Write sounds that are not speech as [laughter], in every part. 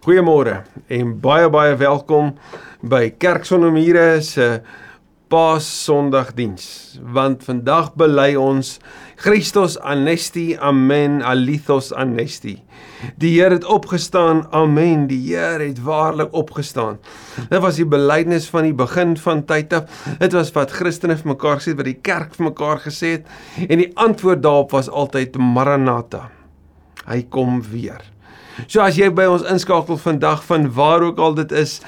Goeiemôre en baie baie welkom by Kerk sonder mure se Paas Sondagdiens. Want vandag bely ons Christus anesti, amen, alithos anesti. Die Here het opgestaan. Amen. Die Here het waarlik opgestaan. Dit was die belydenis van die begin van tyd af. Dit was wat Christene vir mekaar gesê het, wat die kerk vir mekaar gesê het en die antwoord daarop was altyd Maranatha. Hy kom weer. So as jy by ons inskakel vandag van waar ook al dit is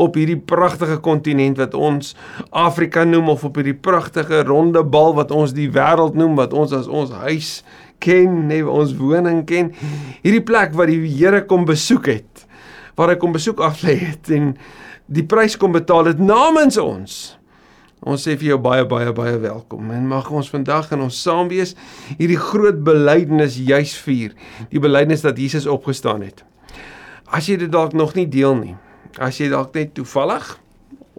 op hierdie pragtige kontinent wat ons Afrika noem of op hierdie pragtige ronde bal wat ons die wêreld noem wat ons as ons huis ken, nee, ons woning ken. Hierdie plek waar die Here kom besoek het, waar hy kom besoek aflê het en die prys kom betaal het namens ons. Ons sê vir jou baie baie baie welkom en mag ons vandag in ons saam wees hierdie groot belydenis juis vier. Die belydenis dat Jesus opgestaan het. As jy dit dalk nog nie deel nie. As jy dalk net toevallig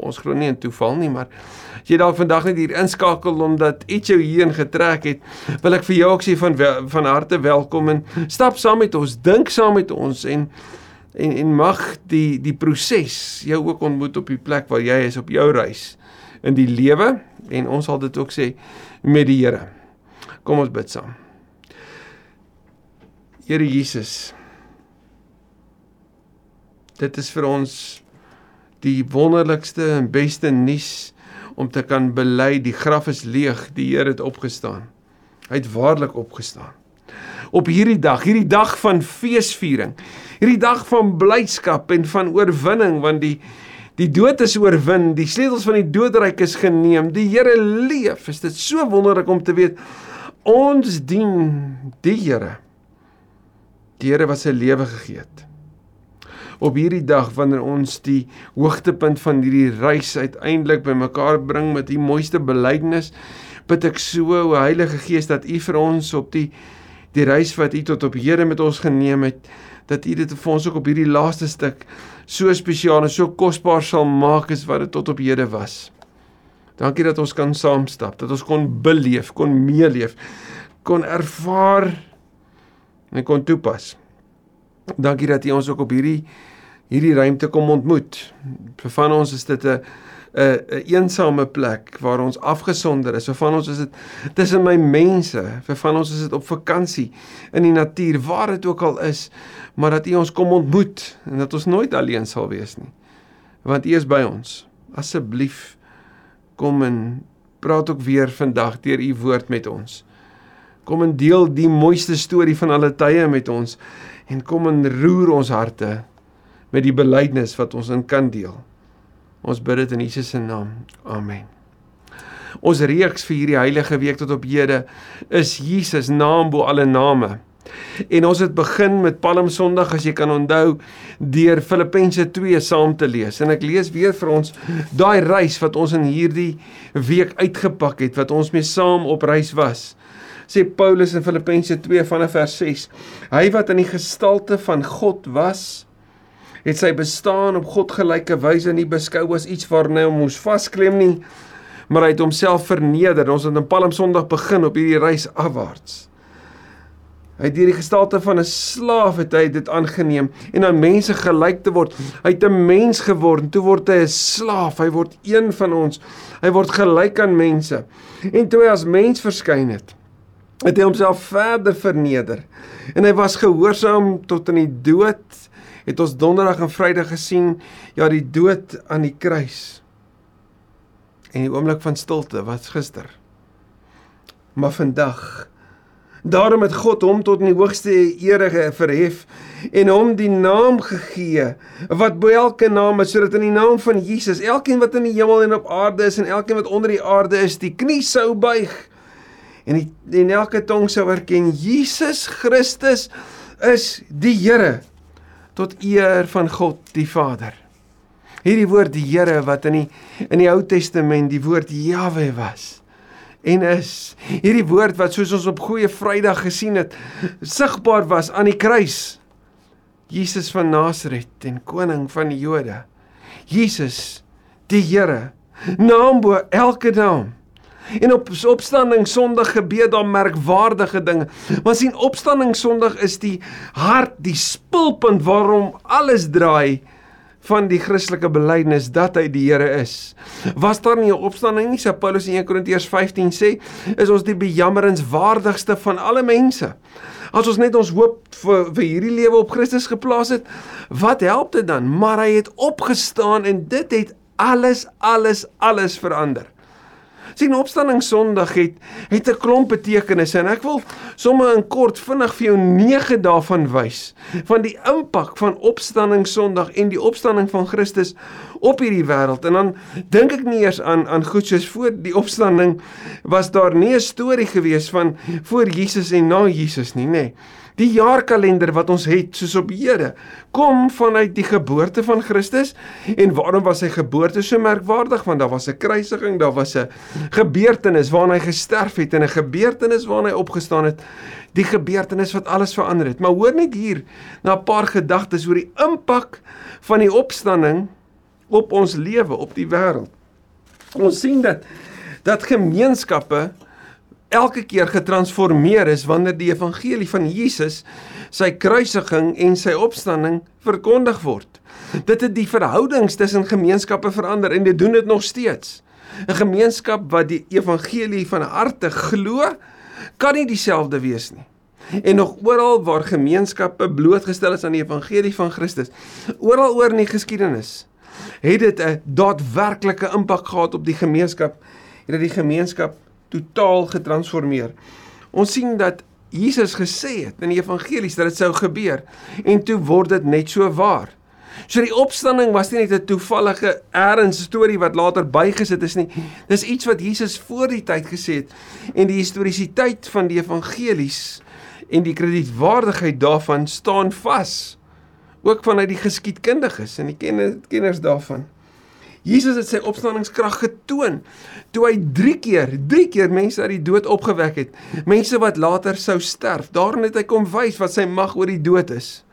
ons glo nie in toeval nie, maar as jy dalk vandag net hier inskakel omdat iets jou hierheen getrek het, wil ek vir jou ook sê van van harte welkom en stap saam met ons, dink saam met ons en en en mag die die proses jou ook ontmoet op die plek waar jy is op jou reis in die lewe en ons sal dit ook sê met die Here. Kom ons bid saam. Here Jesus. Dit is vir ons die wonderlikste en beste nuus om te kan bely die graf is leeg, die Here het opgestaan. Hy het waarlik opgestaan. Op hierdie dag, hierdie dag van feesviering, hierdie dag van blydskap en van oorwinning want die Die dood is oorwin, die sleutels van die doodryk is geneem. Die Here leef. Is dit so wonderlik om te weet ons dien die Here. Die Here wat sy lewe gegee het. Op hierdie dag wanneer ons die hoogtepunt van hierdie reis uiteindelik bymekaar bring met die mooiste belydenis, bid ek so o Heilige Gees dat U vir ons op die die reis wat U tot op Here met ons geneem het, dat U dit vir ons ook op hierdie laaste stuk so spesiaal en so kosbaar sal maak as wat dit tot op hede was. Dankie dat ons kan saamstap, dat ons kon beleef, kon meeleef, kon ervaar en kon toepas. Dankie dat U ons ook op hierdie hierdie ruimte kom ontmoet. Vir van ons is dit 'n 'n 'n eensame plek waar ons afgesonder is. Vir van ons is dit tussen my mense. Vir van ons is dit op vakansie in die natuur, waar dit ook al is maar dat U ons kom ontmoet en dat ons nooit alleen sal wees nie. Want U is by ons. Asseblief kom en praat ook weer vandag deur U woord met ons. Kom en deel die mooiste storie van alle tye met ons en kom en roer ons harte met die belydenis wat ons in kan deel. Ons bid dit in Jesus se naam. Amen. Ons reeks vir hierdie heilige week tot op hede is Jesus naam bo alle name. En ons het begin met Palm Sondag as jy kan onthou deur Filippense 2 saam te lees. En ek lees weer vir ons daai reis wat ons in hierdie week uitgepak het wat ons mee saam op reis was. Sê Paulus in Filippense 2 vanaf vers 6. Hy wat in die gestalte van God was, het sy bestaan op God gelyke wyse nie beskou as iets waarna hy moes vasklem nie, maar hy het homself verneder. Ons het in Palm Sondag begin op hierdie reis afwaarts. Hy het deur die gestalte van 'n slaaf het hy dit aangeneem en aan mense gelyk te word. Hy het 'n mens geword, toe word hy 'n slaaf. Hy word een van ons. Hy word gelyk aan mense. En toe hy as mens verskyn het, het hy homself verder verneder. En hy was gehoorsaam tot in die dood. Het ons donderdag en vrydag gesien, ja, die dood aan die kruis. En die oomblik van stilte was gister. Maar vandag Daarom het God hom tot in die hoogste ere verhef en hom die naam gegee wat bo elke naam is sodat in die naam van Jesus elkeen wat in die hemel en op aarde is en elkeen wat onder die aarde is die knie sou buig en die, en elke tong sou erken Jesus Christus is die Here tot eer van God die Vader. Hierdie woord die Here wat in die in die Ou Testament die woord Jahwe was en is hierdie woord wat soos ons op goeie Vrydag gesien het sigbaar was aan die kruis. Jesus van Nasaret en koning van die Jode. Jesus die Here naam bo elke naam En op opstanding Sondag gebeur daar merkwaardige dinge. Maar sien opstanding Sondag is die hart, die spulpunt waarom alles draai van die Christelike belydenis dat hy die Here is. Was daar nie 'n opstanding nie, sê Paulus in 1 Korintiërs 15 sê, is ons die bejammerenswaardigste van alle mense. As ons net ons hoop vir vir hierdie lewe op Christus geplaas het, wat help dit dan? Maar hy het opgestaan en dit het alles alles alles verander sien opstanding Sondag het het 'n klomp betekenisse en ek wil sommer in kort vinnig vir jou 9 daarvan wys van die impak van opstanding Sondag en die opstanding van Christus op hierdie wêreld en dan dink ek nie eers aan aan goed soos voor die opstanding was daar nie 'n storie gewees van voor Jesus en na Jesus nie nê nee. Die jaarkalender wat ons het soos op Here kom vanuit die geboorte van Christus en waarom was sy geboorte so merkwaardig want daar was 'n kruisiging, daar was 'n gebeurtenis waarin hy gesterf het en 'n gebeurtenis waarin hy opgestaan het. Die gebeurtenis wat alles verander het. Maar hoor net hier na 'n paar gedagtes oor die impak van die opstanding op ons lewe, op die wêreld. Ons sien dat dat gemeenskappe elke keer getransformeer is wanneer die evangelie van Jesus sy kruisiging en sy opstanding verkondig word. Dit het die verhoudings tussen gemeenskappe verander en dit doen dit nog steeds. 'n Gemeenskap wat die evangelie van harte glo, kan nie dieselfde wees nie. En nog oral waar gemeenskappe blootgestel is aan die evangelie van Christus, oral oor in die geskiedenis, het dit 'n daadwerklike impak gehad op die gemeenskap. Het die gemeenskap totaal getransformeer. Ons sien dat Jesus gesê het in die evangelies dat dit sou gebeur en toe word dit net so waar. So die opstanding was nie net 'n toevallige eerens storie wat later bygesit is nie. Dis iets wat Jesus voor die tyd gesê het en die historiesiteit van die evangelies en die kredietwaardigheid daarvan staan vas. Ook vanuit die geskiedkundiges en die kenners daarvan. Jesus het sy opstandingskrag getoon toe hy 3 keer, 3 keer mense uit die dood opgewek het. Mense wat later sou sterf. Daarin het hy kom wys wat sy mag oor die dood is.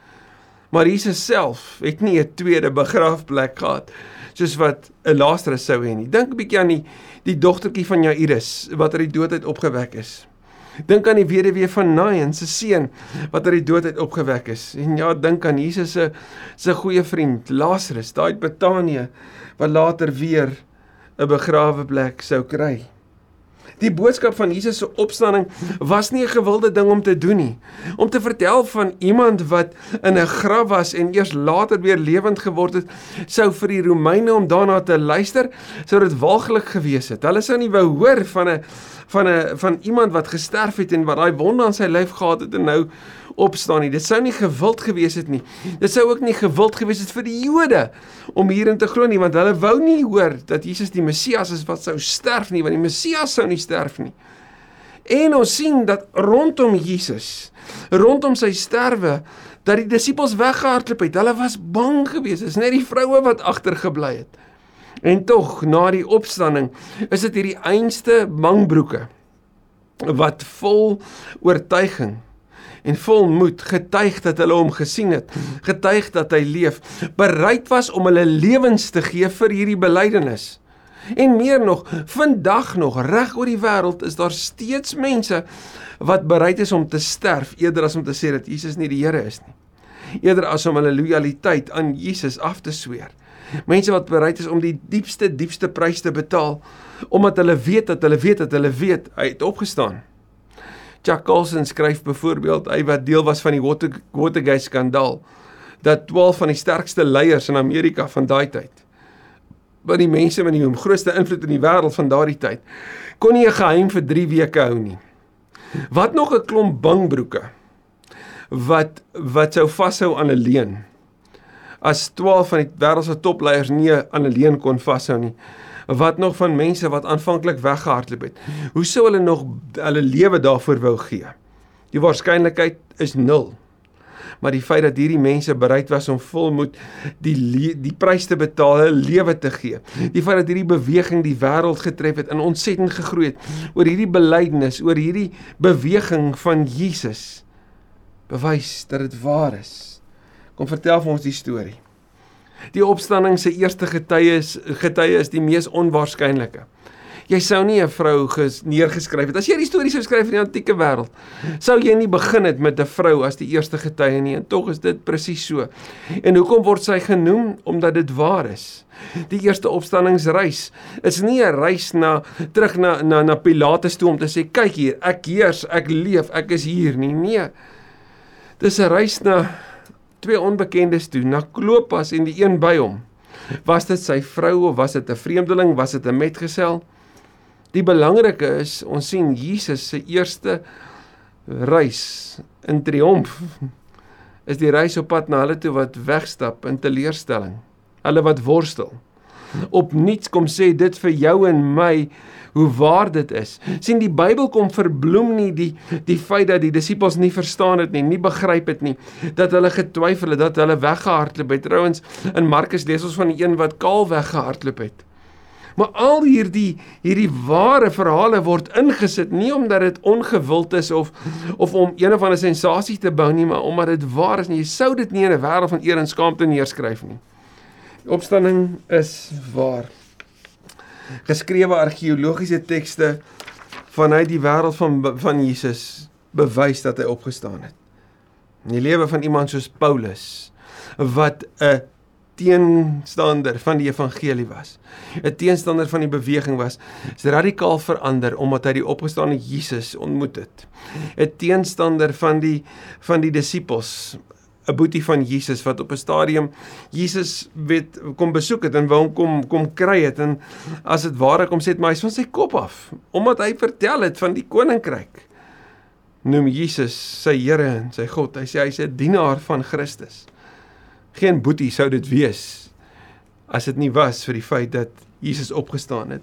Maar Jesus self het nie 'n tweede begrafplek gehad soos wat 'n Lazarus sou hê nie. Dink 'n bietjie aan die die dogtertjie van Jairus wat uit die dood uit opgewek is. Dink aan die weduwee van Nain se seun wat uit die dood uit opgewek is. En ja, dink aan Jesus se se goeie vriend Lazarus, daai Betanië wat later weer 'n begrawe plek sou kry. Die boodskap van Jesus se opstanding was nie 'n gewilde ding om te doen nie. Om te vertel van iemand wat in 'n graf was en eers later weer lewend geword het, sou vir die Romeine om daarna te luister, sou dit waaglik gewees het. Hulle sou nie wou hoor van 'n van 'n van iemand wat gesterf het en wat daai wonde aan sy lyf gehad het en nou opstaan nie. Dit sou nie gewild gewees het nie. Dit sou ook nie gewild gewees het vir die Jode om hierin te glo nie, want hulle wou nie hoor dat Jesus die Messias is wat sou sterf nie, want die Messias sou nie sterf nie. En ons sien dat rondom Jesus, rondom sy sterwe, dat die disippels weggehardloop het. Hulle was bang geweest. Dit is net die vroue wat agtergebly het. En tog na die opstanding is dit hierdie einste mangbroeke wat vol oortuiging en vol moed getuig dat hulle hom gesien het, getuig dat hy leef, bereid was om hulle lewens te gee vir hierdie belydenis. En meer nog, vandag nog reg oor die wêreld is daar steeds mense wat bereid is om te sterf eerder as om te sê dat Jesus nie die Here is nie. Eerder as om hulle lojaliteit aan Jesus af te sweer. Mense wat bereid is om die diepste diepste prys te betaal omdat hulle weet dat hulle weet dat hulle weet hy het opgestaan. Chuck Colson skryf byvoorbeeld hy wat deel was van die Water, Watergate skandaal dat 12 van die sterkste leiers in Amerika van daai tyd wat die mense met die grootste invloed in die wêreld van daardie tyd kon nie 'n geheim vir 3 weke hou nie. Wat nog 'n klomp bangbroeke wat wat sou vashou aan 'n leen as 12 van die wêreld se topleiers nie aan 'n leen kon vashou nie. Wat nog van mense wat aanvanklik weggehardloop het. Hoe sou hulle nog hulle lewe daarvoor wou gee? Die waarskynlikheid is 0. Maar die feit dat hierdie mense bereid was om volmoed die die prys te betaal, hulle lewe te gee. Die feit dat hierdie beweging die wêreld getref het en ontsettend gegroei het oor hierdie belydenis, oor hierdie beweging van Jesus bewys dat dit waar is. Kom vertel vir ons die storie. Die opstanding se eerste getuie is getuie is die mees onwaarskynlike. Jy sou nie 'n vrou neergeskryf het. As jy die storie sou skryf in die antieke wêreld, sou jy nie begin het met 'n vrou as die eerste getuie nie. En tog is dit presies so. En hoekom word sy genoem? Omdat dit waar is. Die eerste opstanningsreis is nie 'n reis na terug na na na Pilatus toe om te sê kyk hier, ek heers, ek leef, ek is hier nie. Nee. Dis 'n reis na twee onbekendes toe, na Klopas en die een by hom. Was dit sy vrou of was dit 'n vreemdeling, was dit 'n metgesel? Die belangrike is ons sien Jesus se eerste reis in triomf is die reis op pad na hulle toe wat wegstap in teleurstelling. Hulle wat worstel. Op niets kom sê dit vir jou en my hoe waar dit is. sien die Bybel kom verbloem nie die die feit dat die disippels nie verstaan het nie, nie begryp het nie, dat hulle getwyfel het, dat hulle weggehardloop het. Trouwens in Markus lees ons van die een wat kaal weggehardloop het. Maar al hierdie hierdie ware verhale word ingesit nie omdat dit ongewild is of of om een of ander sensasie te bou nie, maar omdat dit waar is en jy sou dit nie in 'n wêreld van eer en skaamte neerskryf nie. Opstanding is waar. Geskrewe argeologiese tekste vanuit die wêreld van van Jesus bewys dat hy opgestaan het. In die lewe van iemand soos Paulus wat 'n teenstander van die evangelie was. 'n Teenstander van die beweging was, is radikaal verander omdat hy die opgestane Jesus ontmoet het. 'n Teenstander van die van die disippels, 'n boetie van Jesus wat op 'n stadium Jesus weet kom besoek het en wou hom kom kom kry het en as dit ware kom sê het maar hy van sy kop af omdat hy vertel het van die koninkryk noem Jesus sy Here en sy God. Hy sê hy's 'n dienaar van Christus. Geen boetie sou dit wees as dit nie was vir die feit dat Jesus opgestaan het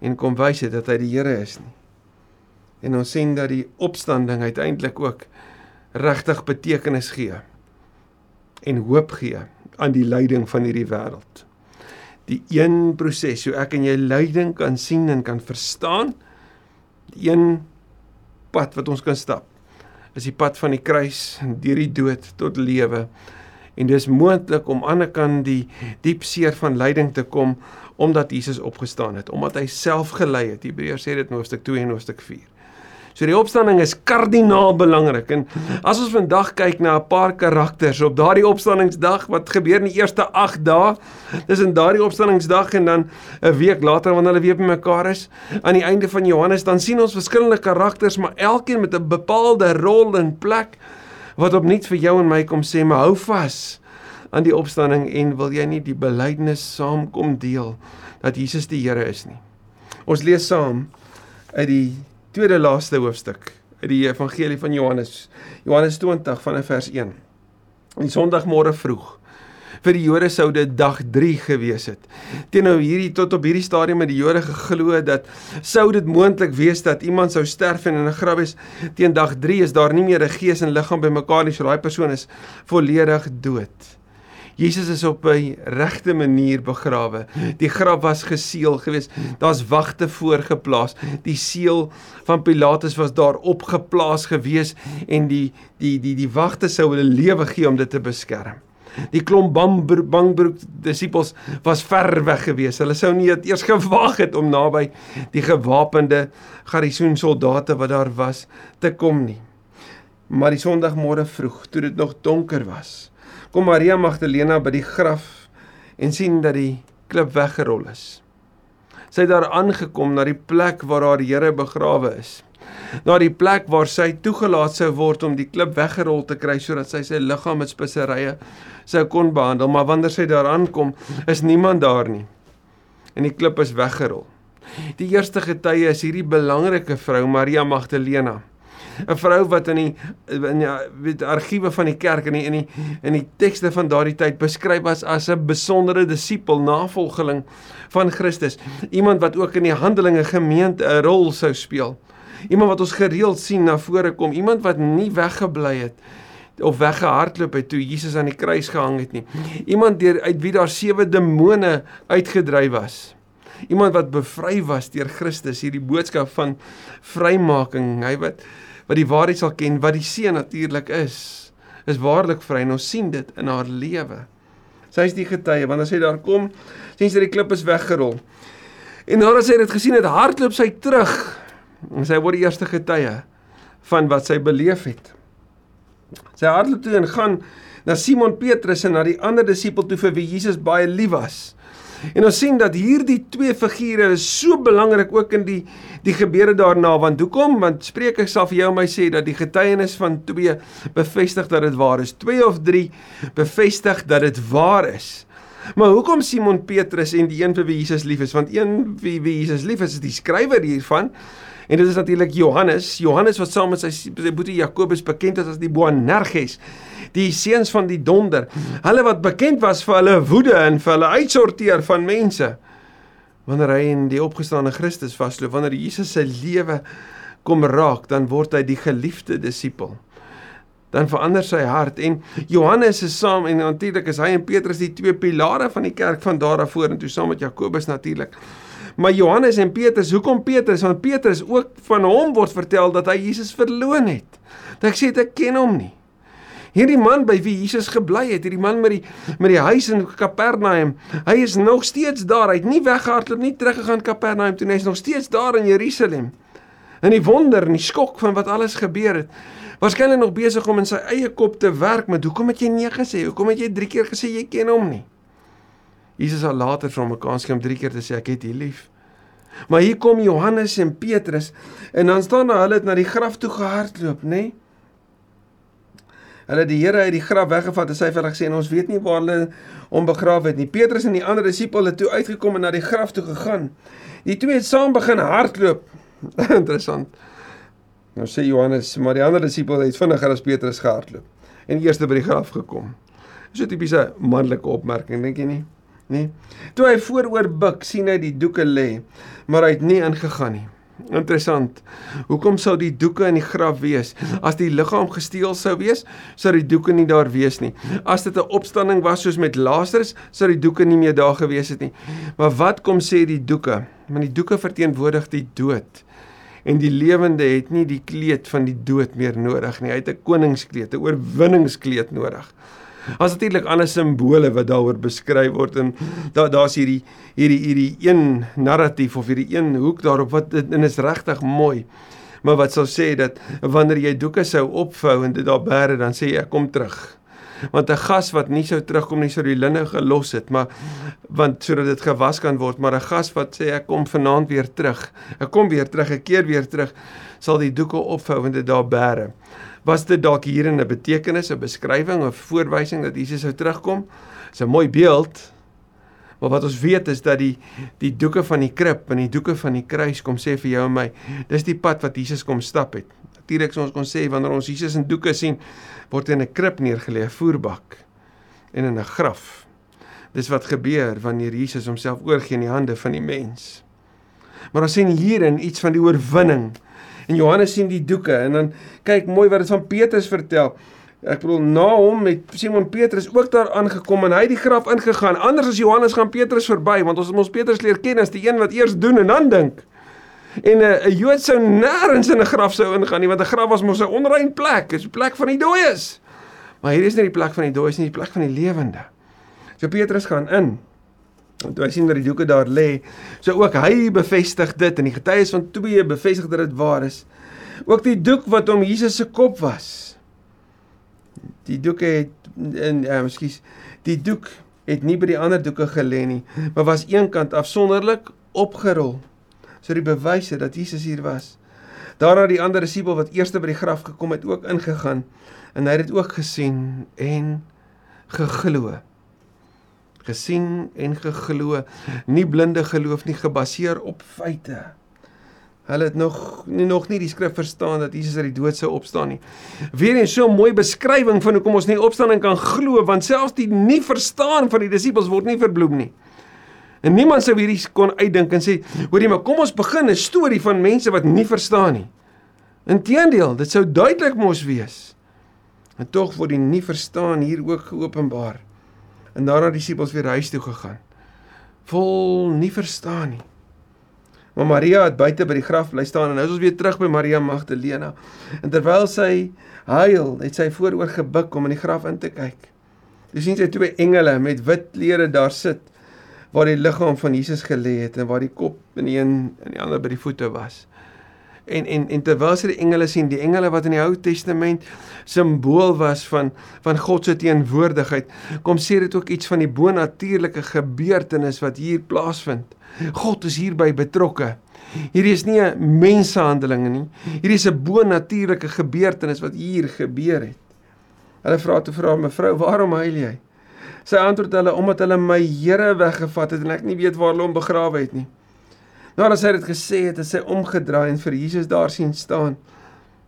en kom wys het dat hy die Here is nie. En ons sien dat die opstanding uiteindelik ook regtig betekenis gee en hoop gee aan die lyding van hierdie wêreld. Die een proses hoe ek en jy lyding kan sien en kan verstaan, die een pad wat ons kan stap, is die pad van die kruis deur die dood tot lewe en dis moontlik om aan die ander kant die diep seer van lyding te kom omdat Jesus opgestaan het, omdat hy self gelei het. Hebreërs sê dit in hoofstuk 2 en hoofstuk 4. So die opstanding is kardinaal belangrik en as ons vandag kyk na 'n paar karakters op daardie opstanningsdag wat gebeur in die eerste 8 dae, dis in daardie opstanningsdag en dan 'n week later wanneer hulle weer bymekaar is aan die einde van Johannes dan sien ons verskillende karakters maar elkeen met 'n bepaalde rol en plek wat opnuut vir jou en my kom sê, maar hou vas aan die opstanding en wil jy nie die belydenis saamkom deel dat Jesus die Here is nie. Ons lees saam uit die tweede laaste hoofstuk uit die evangelie van Johannes. Johannes 20 vanaf vers 1. In Sondagmôre vroeg vir die Jode sou dit dag 3 gewees het. Teenoor hierdie tot op hierdie stadium het die Jode geglo dat sou dit moontlik wees dat iemand sou sterf en in 'n graf is teen dag 3 is daar nie meer 'n gees en liggaam bymekaar nie, so daai persoon is volledig dood. Jesus is op 'n regte manier begrawe. Die graf was geseël geweest. Daar's wagte voorgeplaas. Die seël van Pilatus was daar opgeplaas geweest en die die die die wagte sou hulle lewe gee om dit te beskerm. Die klomp bangbroek disippels was ver weg gewees. Hulle sou nie eers gewag het om naby die gewapende garnisoen soldate wat daar was te kom nie. Maar die Sondagmôre vroeg, toe dit nog donker was, kom Maria Magdalena by die graf en sien dat die klip weggerol is. Sy het daar aangekom na die plek waar haar Here begrawe is na die plek waar sy toegelaat sou word om die klip weggerol te kry sodat sy sy liggaam met speserye sou kon behandel, maar wanneer sy daar aankom, is niemand daar nie. En die klip is weggerol. Die eerste getuie is hierdie belangrike vrou Maria Magdalena. 'n vrou wat in die in die weet argiewe van die kerk in die in die in die tekste van daardie tyd beskryf was as 'n besondere disipel, navolgeling van Christus, iemand wat ook in die Handelinge gemeente 'n rol sou speel. Iemand wat ons gereeld sien na vore kom, iemand wat nie weggebly het of weggehardloop het toe Jesus aan die kruis gehang het nie. Iemand deur uit wie daar sewe demone uitgedryf was. Iemand wat bevry was deur Christus, hierdie boodskap van vrymaking. Hy wat wat die waarheid sal ken, wat die seun natuurlik is, is waarlik vry en ons sien dit in haar lewe. Sy is die getuie wanneer sy daar kom, sien sy die klip is weggerol. En nadat sy dit gesien het, hardloop sy terug. En sy word die eerste getuie van wat sy beleef het. Sy hardloop toe en gaan na Simon Petrus en na die ander disipel toe vir wie Jesus baie lief was. En ons sien dat hierdie twee figure is so belangrik ook in die die gebeure daarna want hoekom? Want Spreuke sal vir jou my sê dat die getuienis van twee bevestig dat dit waar is. Twee of drie bevestig dat dit waar is. Maar hoekom Simon Petrus en die een vir wie Jesus lief is? Want een wie wie Jesus lief is, is die skrywer hiervan. En dit is natuurlik Johannes. Johannes wat saam met sy sy boetie Jakobus bekend is as die Boanerges die seuns van die donder. Hulle wat bekend was vir hulle woede en vir hulle uitsorteer van mense. Wanneer hy in die opgestane Christus vasloop, wanneer Jesus se lewe kom raak, dan word hy die geliefde disipel. Dan verander sy hart en Johannes is saam en natuurlik is hy en Petrus die twee pilare van die kerk van daar af voor en toe saam met Jakobus natuurlik. Maar Johannes en Petrus, hoekom Petrus? Want Petrus ook van hom word vertel dat hy Jesus verloon het. Dat ek sê ek ken hom nie. Hierdie man by wie Jesus gebly het, hierdie man met die met die huis in Kapernaum, hy is nog steeds daar. Hy het nie weggehardloop nie, teruggegaan Kapernaum toe nie. Hy is nog steeds daar in Jerusalem. En die wonder en die skok van wat alles gebeur het. Waarskynlik nog besig om in sy eie kop te werk met hoekom het jy nee gesê? Hoekom het jy 3 keer gesê jy ken hom nie? Jesus sal later vir hom 'n kans gee om 3 keer te sê ek het U lief. Maar hier kom Johannes en Petrus en dan staan hulle het na die graf toe gehardloop, nê? Nee? Hulle die Here uit die graf weggevat en sy vir hulle gesê en ons weet nie waar hulle hom begrawe het nie. Petrus en die ander disipel het toe uitgekom en na die graf toe gegaan. Die twee het saam begin hardloop. [laughs] Interessant. Nou sê Johannes, maar die ander disipel het vinniger as Petrus gehardloop en eers by die graf gekom. So tipiese manlike opmerking, dink jy nie? Nee. Toe hy vooroor buig, sien hy die doeke lê, maar hy het nie ingegaan nie. Interessant. Hoekom sou die doeke in die graf wees? As die liggaam gesteel sou wees, sou die doeke nie daar wees nie. As dit 'n opstanding was soos met Lazarus, sou die doeke nie meer daar gewees het nie. Maar wat kom sê die doeke? Want die doeke verteenwoordig die dood. En die lewende het nie die kleed van die dood meer nodig nie. Hy het 'n koningskleed, 'n oorwinningskleed nodig. As natuurlik ander simbole wat daaroor beskryf word en daar daar's hierdie hierdie hierdie een narratief of hierdie een hoek daarop wat en is regtig mooi. Maar wat sou sê dat wanneer jy doeke sou opvou en dit daar bære dan sê jy kom terug. Want 'n gas wat nie sou terugkom nie sou die linne gelos het, maar want sodat dit gewas kan word, maar 'n gas wat sê ek kom vanaand weer terug. Ek kom weer terug, ek keer weer terug, sal die doeke opvou en dit daar bære was dit dalk hier in 'n betekenis, 'n beskrywing of voorwysing dat Jesus sou terugkom. 'n mooi beeld. Maar wat ons weet is dat die die doeke van die krib en die doeke van die kruis kom sê vir jou en my, dis die pad wat Jesus kom stap het. Natuurlik sou ons kon sê wanneer ons Jesus in doeke sien, word hy in 'n krib neergelê, 'n voerbak en in 'n graf. Dis wat gebeur wanneer Jesus homself oorgee in die hande van die mens. Maar ons sien hierin iets van die oorwinning En Johannes sien die doeke en dan kyk mooi wat dit van Petrus vertel. Ek bedoel na hom het Simon Petrus ook daar aangekom en hy het die graf ingegaan. Anders as Johannes gaan Petrus verby want ons ons Petrus leer ken as die een wat eers doen en dan dink. En eh, 'n uh, Jood sou nêrens in 'n graf sou ingaan nie want 'n graf was mos 'n onrein plek, dis 'n plek van die dooies. Maar hier is nie die plek van die dooies nie, die plek van die lewende. So Petrus gaan in. En toe hy sien dat die doeke daar lê, so ook hy bevestig dit en die getuies van twee bevestig dat dit waar is. Ook die doek wat om Jesus se kop was. Die doeke het in ja, uh, ekskuus, die doek het nie by die ander doeke gelê nie, maar was eenkant afsonderlik opgerol. So die bewyse dat Jesus hier was. Daarna die ander disipel wat eerste by die graf gekom het ook ingegaan en hy het dit ook gesien en geglo gesien en geglo, nie blinde geloof nie gebaseer op feite. Hulle het nog nie nog nie die skrif verstaan dat Jesus uit die dood sou opstaan nie. Weer 'n so mooi beskrywing van hoekom ons nie opstanding kan glo want selfs die nie verstaan van die disippels word nie verbloem nie. En niemand sou hierdie kon uitdink en sê, hoorie maar kom ons begin 'n storie van mense wat nie verstaan nie. Inteendeel, dit sou duidelik mos wees. En tog word die nie verstaan hier ook geopenbaar en daarna die disippels weer huis toe gegaan. Vol nie verstaan nie. Maar Maria het buite by die graf bly staan en nou is ons weer terug by Maria Magdalena. En terwyl sy huil, het sy vooroor gebuk om in die graf in te kyk. Dis sien sy twee engele met wit klere daar sit waar die liggaam van Jesus gelê het en waar die kop in die een en die ander by die voete was. En en en terwyl sy die engele sien, die engele wat in die Ou Testament simbool was van van God se teenwoordigheid, kom sê dit ook iets van die bonatuurlike gebeurtenis wat hier plaasvind. God is hierby betrokke. Hierdie is nie 'n mensehandeling nie. Hierdie is 'n bonatuurlike gebeurtenis wat hier gebeur het. Hulle vra toe vra mevrou, "Waarom huil jy?" Sy antwoord hulle omdat hulle my Here weggevat het en ek nie weet waar hulle hom begrawe het nie. Nadat sy dit gesê het, het sy omgedraai en vir Jesus daar sien staan.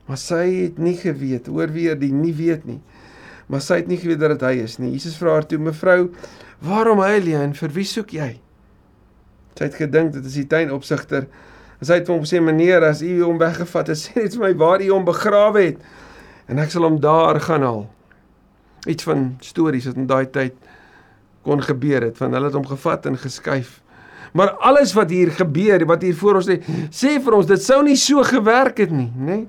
Maar sy het nie geweet, hoor weer die nie weet nie. Maar sy het nie geweet dat hy is nie. Jesus vra haar toe: "Mevrou, waarom huil jy en vir wie soek jy?" Sy het gedink dit is die tuinopsigter. En sy het hom gesê: "Meneer, as u hom weggevat het, [laughs] sê net vir my waar u hom begrawe het en ek sal hom daar gaan haal." Iets van stories wat in daai tyd kon gebeur het van hulle het hom gevat en geskuif. Maar alles wat hier gebeur, wat hier voor ons lê, sê vir ons dit sou nie so gewerk het nie, nê? Nee?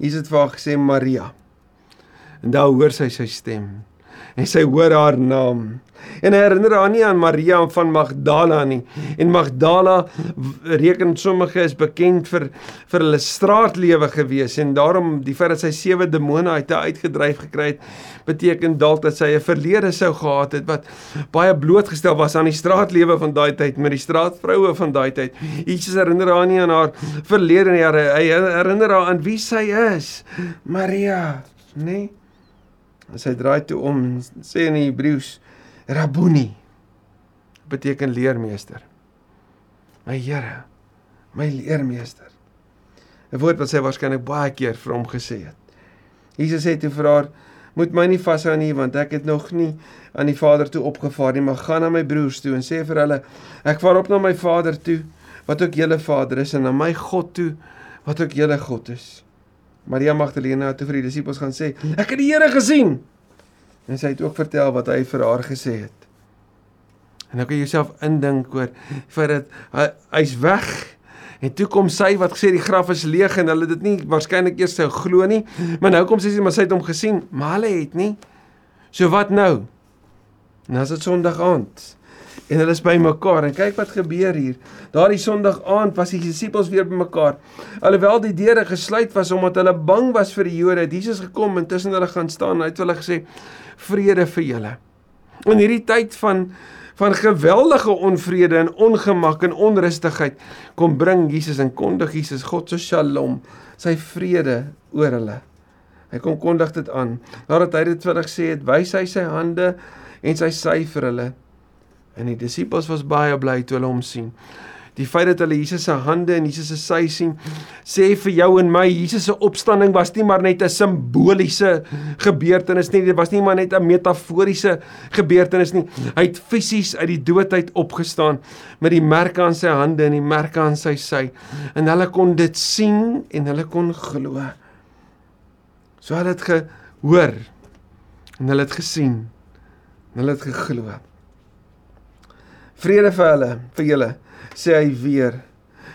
Hier is dit vir haar gesê Maria. En daar hoor sy sy stem en sy hoor haar naam. En herinner haar nie aan Maria van Magdala nie. En Magdala reken sommige is bekend vir vir hulle straatlewe gewees en daarom die feit dat sy sewe demone uit haar uitgedryf gekry het, beteken dalk dat sy 'n verlede sou gehad het wat baie blootgestel was aan die straatlewe van daai tyd met die straatvroue van daai tyd. Jesus herinner haar nie aan haar verlede nie, hy herinner haar aan wie sy is. Maria, nee En sy draai toe om en sê in Hebreëus Rabboni beteken leermeester. My Here, my leermeester. 'n Woord wat sy waarskynlik baie keer vir hom gesê het. Jesus sê toe vir haar: "Moet my nie vashou nie want ek het nog nie aan die Vader toe opgevaar nie, maar gaan na my broers toe en sê vir hulle: Ek vaar op na my Vader toe, wat ook julle Vader is en na my God toe, wat ook julle God is." Maria Magdalena toe vir die disippels gaan sê: "Ek het die Here gesien." En sy het ook vertel wat hy vir haar gesê het. En nou kan jy jouself indink oor vir dit hy, hy's weg. En toe kom sy wat gesê die graf is leeg en hulle dit nie waarskynlik eers sou glo nie, maar nou kom sy sê maar sy het hom gesien, maar hulle het nie. So wat nou? Nou is dit Sondag aand en hulle is by mekaar en kyk wat gebeur hier. Daardie Sondag aand was die disippels weer by mekaar. Alhoewel die deure gesluit was omdat hulle bang was vir die Jode, het Jesus gekom en tussen hulle gaan staan en hy het hulle gesê: "Vrede vir julle." In hierdie tyd van van geweldige onvrede en ongemak en onrustigheid kom bring Jesus en kondig Jesus God se Shalom, sy vrede oor hulle. Hy kom kondig dit aan. Nadat hy dit vir hulle gesê het, wys hy sy hande en sy sy vir hulle En die disippels was baie bly toe hulle hom sien. Die feit dat hulle Jesus se hande en Jesus se sy sien, sê vir jou en my, Jesus se opstanding was nie maar net 'n simboliese gebeurtenis nie, dit was nie maar net 'n metaforiese gebeurtenis nie. Hy het fisies uit die dood uit opgestaan met die merke aan sy hande en die merke aan sy sy. En hulle kon dit sien en hulle kon glo. So hulle het gehoor en hulle het gesien en hulle het geglo. Vrede vir hulle, vir julle, sê hy weer.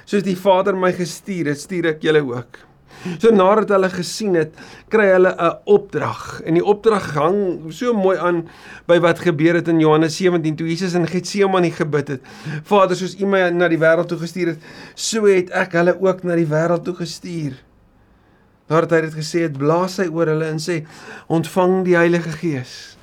Soos die Vader my gestuur het, stuur ek julle ook. So nadat hulle gesien het, kry hulle 'n opdrag. En die opdrag hang so mooi aan by wat gebeur het in Johannes 17 toe Jesus in Getsemane gebid het. Vader, soos U my na die wêreld toe gestuur het, so het ek hulle ook na die wêreld toe gestuur. Nadat hy dit gesê het, blaas hy oor hulle en sê: "Ontvang die Heilige Gees."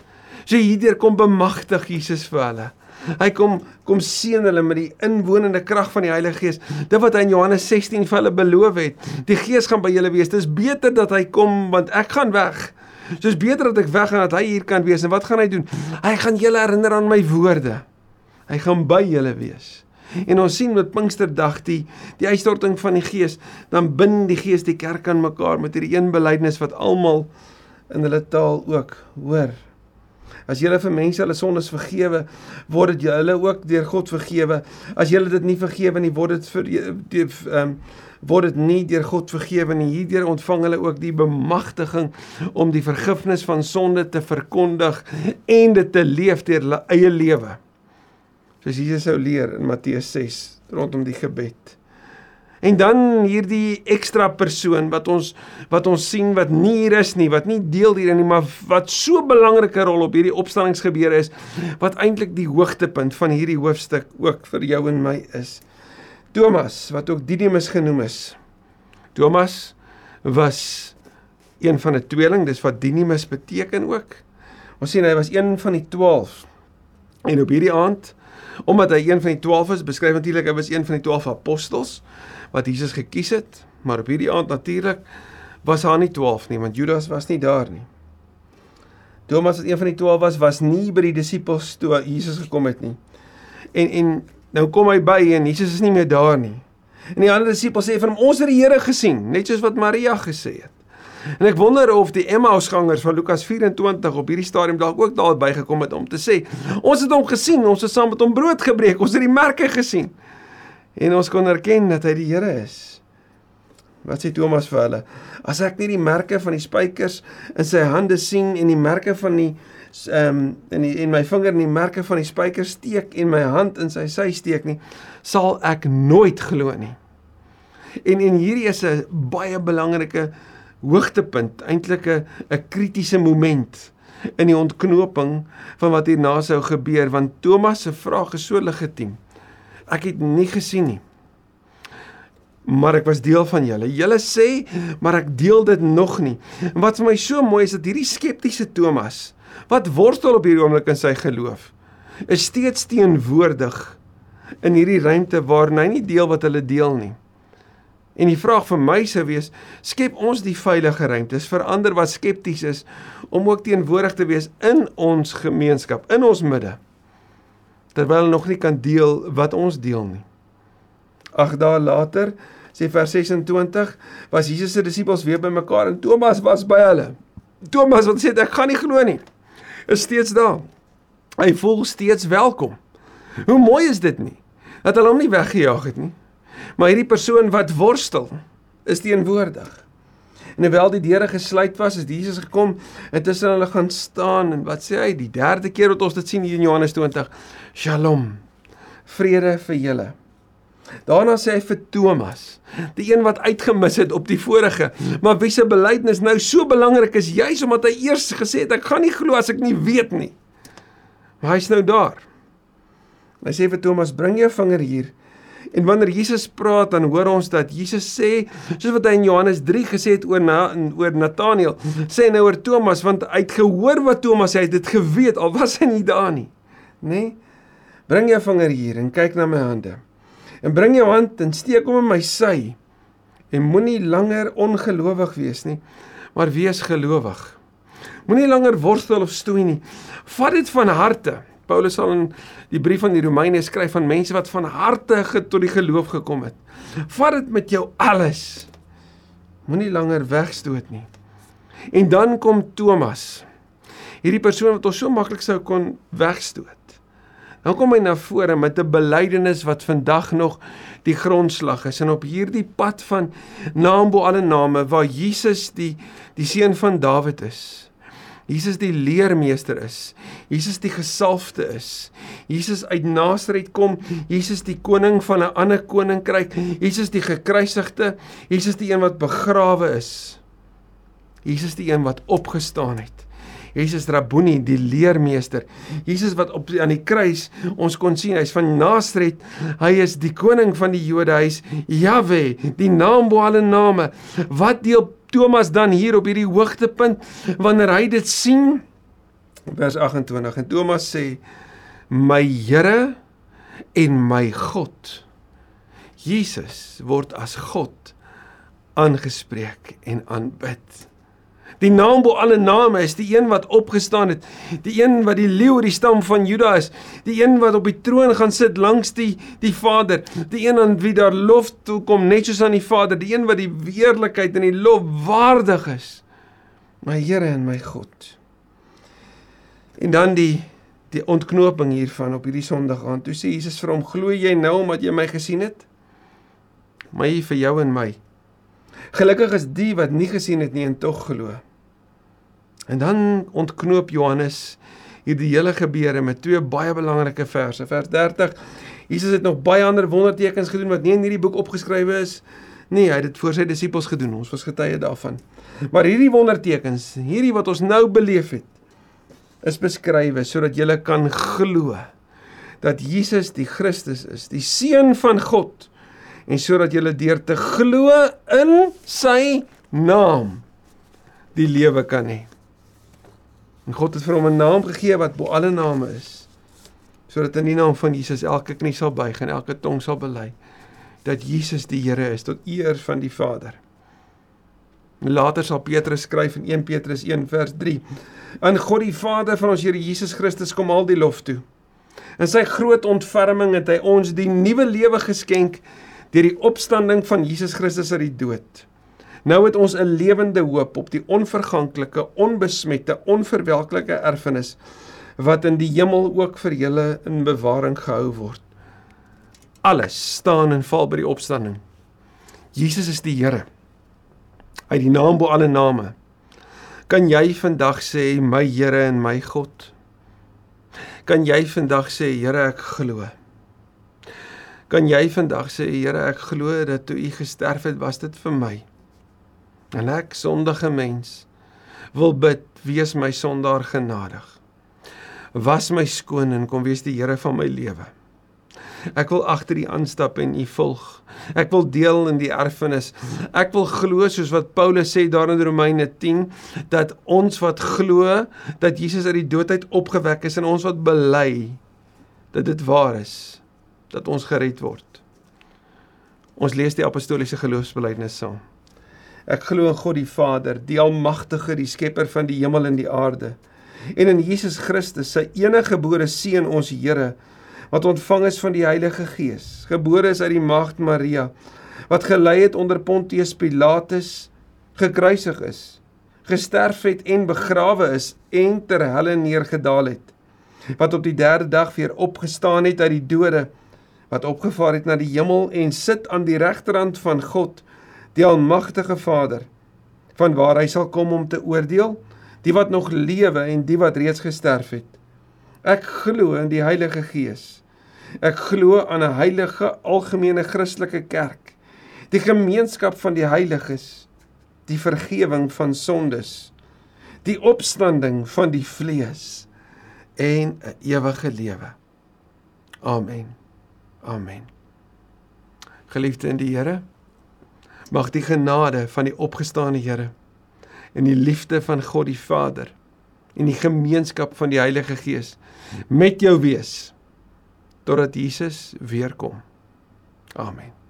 So hierdeur kom bemagtig Jesus vir hulle. Hy kom kom seën hulle met die inwonende krag van die Heilige Gees. Dit wat hy in Johannes 16 vir hulle beloof het. Die Gees gaan by julle wees. Dis beter dat hy kom want ek gaan weg. Soos beter dat ek weg gaan dat hy hier kan wees. En wat gaan hy doen? Hy gaan julle herinner aan my woorde. Hy gaan by julle wees. En ons sien met Pinksterdag die die uitstorting van die Gees, dan bind die Gees die kerk aan mekaar met hierdie een belydenis wat almal in hulle taal ook hoor. As jy vir mense hulle sondes vergewe, word dit hulle ook deur God vergewe. As jy dit nie vergewe nie, word dit vir ehm um, word dit nie deur God vergewe nie. Hierdeur ontvang hulle ook die bemagtiging om die vergifnis van sonde te verkondig en dit te leef deur hulle eie lewe. Soos Jesus sou leer in Matteus 6 rondom die gebed. En dan hierdie ekstra persoon wat ons wat ons sien wat nie hier is nie, wat nie deel hierin nie, maar wat so 'n belangrike rol op hierdie opstanningsgebeure is, wat eintlik die hoogtepunt van hierdie hoofstuk ook vir jou en my is. Thomas, wat ook Didymus genoem is. Thomas was een van 'n tweeling, dis wat Didymus beteken ook. Ons sien hy was een van die 12. En op hierdie aand, omdat hy een van die 12 is, beskryf natuurlik hy was een van die 12 apostels wat Jesus gekies het, maar op hierdie aand natuurlik was daar nie 12 nie, want Judas was nie daar nie. Thomas wat een van die 12 was, was nie by die disippels toe Jesus gekom het nie. En en nou kom hy by en Jesus is nie meer daar nie. En die ander disippels sê vir hom ons het die Here gesien, net soos wat Maria gesê het. En ek wonder of die Emmausgangers van Lukas 24 op hierdie stadium dalk ook daar bygekom het om te sê ons het hom gesien, ons het saam met hom brood gebreek, ons het die merke gesien en ons kon erken dat hy die Here is. Wat sê Thomas vir hulle? As ek nie die merke van die spykers in sy hande sien en die merke van die ehm um, in die en my vinger in die merke van die spykers steek en my hand in sy sy steek nie, sal ek nooit glo nie. En en hierdie is 'n baie belangrike hoogtepunt, eintlik 'n 'n kritiese moment in die ontknoping van wat hierna sou gebeur want Thomas se vraag is so legitiem. Ek het nie gesien nie. Maar ek was deel van julle. Julle sê, maar ek deel dit nog nie. En wat vir my so mooi is dat hierdie skeptiese Thomas wat worstel op hierdie oomblik in sy geloof, is steeds teenwoordig in hierdie ruimte waar hy nie deel wat hulle deel nie. En die vraag vir my sou wees, skep ons die veilige ruimtes vir ander wat skepties is om ook teenwoordig te wees in ons gemeenskap, in ons midde terwyl hulle nog nie kan deel wat ons deel nie. Ag dae later, sê vers 26, was Jesus se disippels weer bymekaar en Thomas was by hulle. Thomas wat sê ek gaan nie glo nie. Is steeds daar. Hy voel steeds welkom. Hoe mooi is dit nie? Dat hulle hom nie weggejaag het nie. Maar hierdie persoon wat worstel is teenwoordig. En terwyl die deure gesluit was, het Jesus gekom en tussen hulle gaan staan en wat sê hy? Die derde keer wat ons dit sien hier in Johannes 20. Shalom. Vrede vir julle. Daarna sê hy vir Thomas, die een wat uitgemis het op die vorige, maar wie se belydenis nou so belangrik is, juis omdat hy eers gesê het ek gaan nie glo as ek nie weet nie. Maar hy's nou daar. Hy sê vir Thomas, bring jou vinger hier En wanneer Jesus praat, dan hoor ons dat Jesus sê, soos wat hy in Johannes 3 gesê het oor na, oor Nathanael, sê nou oor Thomas want hy het gehoor wat Thomas sê, hy het dit geweet al was hy nie daar nie. Nê? Nee? Bring jou vinger hier en kyk na my hande. En bring jou hand en steek hom in my sy. En moenie langer ongelowig wees nie, maar wees gelowig. Moenie langer worstel of stoei nie. Vat dit van harte. Paulus sal in die brief aan die Romeine skryf van mense wat van harte tot die geloof gekom het. Vat dit met jou alles. Moenie langer wegstoot nie. En dan kom Thomas. Hierdie persoon wat ons so maklik sou kon wegstoot. Dan kom hy na vore met 'n belydenis wat vandag nog die grondslag is en op hierdie pad van naam bo alle name waar Jesus die die seun van Dawid is. Jesus die leermeester is. Jesus die gesalfde is. Jesus uit Nasaret kom. Jesus die koning van 'n ander koninkryk. Jesus die gekruisigde. Jesus die een wat begrawe is. Jesus die een wat opgestaan het. Jesus Rabboni, die leermeester. Jesus wat op aan die kruis ons kon sien, hy's van Nasaret. Hy is die koning van die Jode. Hy's Jahwe, die naam bo alle name. Wat deel Thomas dan hier op hierdie hoogtepunt wanneer hy dit sien? Vers 28 en Thomas sê: "My Here en my God." Jesus word as God aangespreek en aanbid. Die naam bo alle name is die een wat opgestaan het, die een wat die leeu die stam van Juda is, die een wat op die troon gaan sit langs die die Vader, die een aan wie daar lof toe kom net soos aan die Vader, die een wat die weerlikheid en die lof waardig is. My Here en my God. En dan die die ontknoping hiervan op hierdie Sondag aan. Toe sê Jesus vir hom: "Glo jy nou omdat jy my gesien het?" My vir jou en my. Gelukkig is die wat nie gesien het nie en tog glo. En dan ontknoop Johannes hierdie hele gebeure met twee baie belangrike verse. Vers 30 Jesus het nog baie ander wondertekens gedoen wat nie in hierdie boek opgeskrywe is nie. Hy het dit vir sy disippels gedoen. Ons was getuie daarvan. Maar hierdie wondertekens, hierdie wat ons nou beleef het, is beskrywe sodat jy kan glo dat Jesus die Christus is, die seun van God en sodat jy deur te glo in sy naam die lewe kan hê. En God het vir hom 'n naam gegee wat bo alle name is sodat in die naam van Jesus elke knie sal buig en elke tong sal bely dat Jesus die Here is tot eer van die Vader. Later sal Petrus skryf in 1 Petrus 1 vers 3: Aan God die Vader van ons Here Jesus Christus kom al die lof toe. In sy groot ontferming het hy ons die nuwe lewe geskenk deur die opstanding van Jesus Christus uit die dood. Nou het ons 'n lewende hoop op die onverganklike, onbesmette, onverwelklike erfenis wat in die hemel ook vir julle in bewaring gehou word. Alles staan en val by die opstanding. Jesus is die Here. Hy die naam bo alle name. Kan jy vandag sê my Here en my God? Kan jy vandag sê Here ek glo? Kan jy vandag sê Here ek glo dat toe u gesterf het was dit vir my? En ek sondige mens wil bid wees my sondaar genadig was my skoon en kom wees die Here van my lewe. Ek wil agter U aanstap en U volg. Ek wil deel in die erfenis. Ek wil glo soos wat Paulus sê daar in Romeine 10 dat ons wat glo dat Jesus uit die dood uit opgewek is en ons wat bely dat dit waar is dat ons gered word. Ons lees die apostoliese geloofsbelijdenis saam. Ek glo in God die Vader, die almagtige, die skepper van die hemel en die aarde. En in Jesus Christus, sy enige gebore seun ons Here, wat ontvang is van die Heilige Gees, gebore is uit die maagd Maria, wat gelei het onder Pontius Pilatus, gekruisig is, gesterf het en begrawe is en ter helle neergedaal het, wat op die derde dag weer opgestaan het uit die dode, wat opgevaar het na die hemel en sit aan die regterhand van God, die almagtige Vader, van waar hy sal kom om te oordeel die wat nog lewe en die wat reeds gesterf het. Ek glo in die Heilige Gees. Ek glo aan 'n heilige algemene Christelike kerk, die gemeenskap van die heiliges, die vergifnis van sondes, die opstanding van die vlees en 'n ewige lewe. Amen. Amen. Geliefde in die Here, mag die genade van die opgestane Here in die liefde van God die Vader en die gemeenskap van die Heilige Gees met jou wees totdat Jesus weer kom. Amen.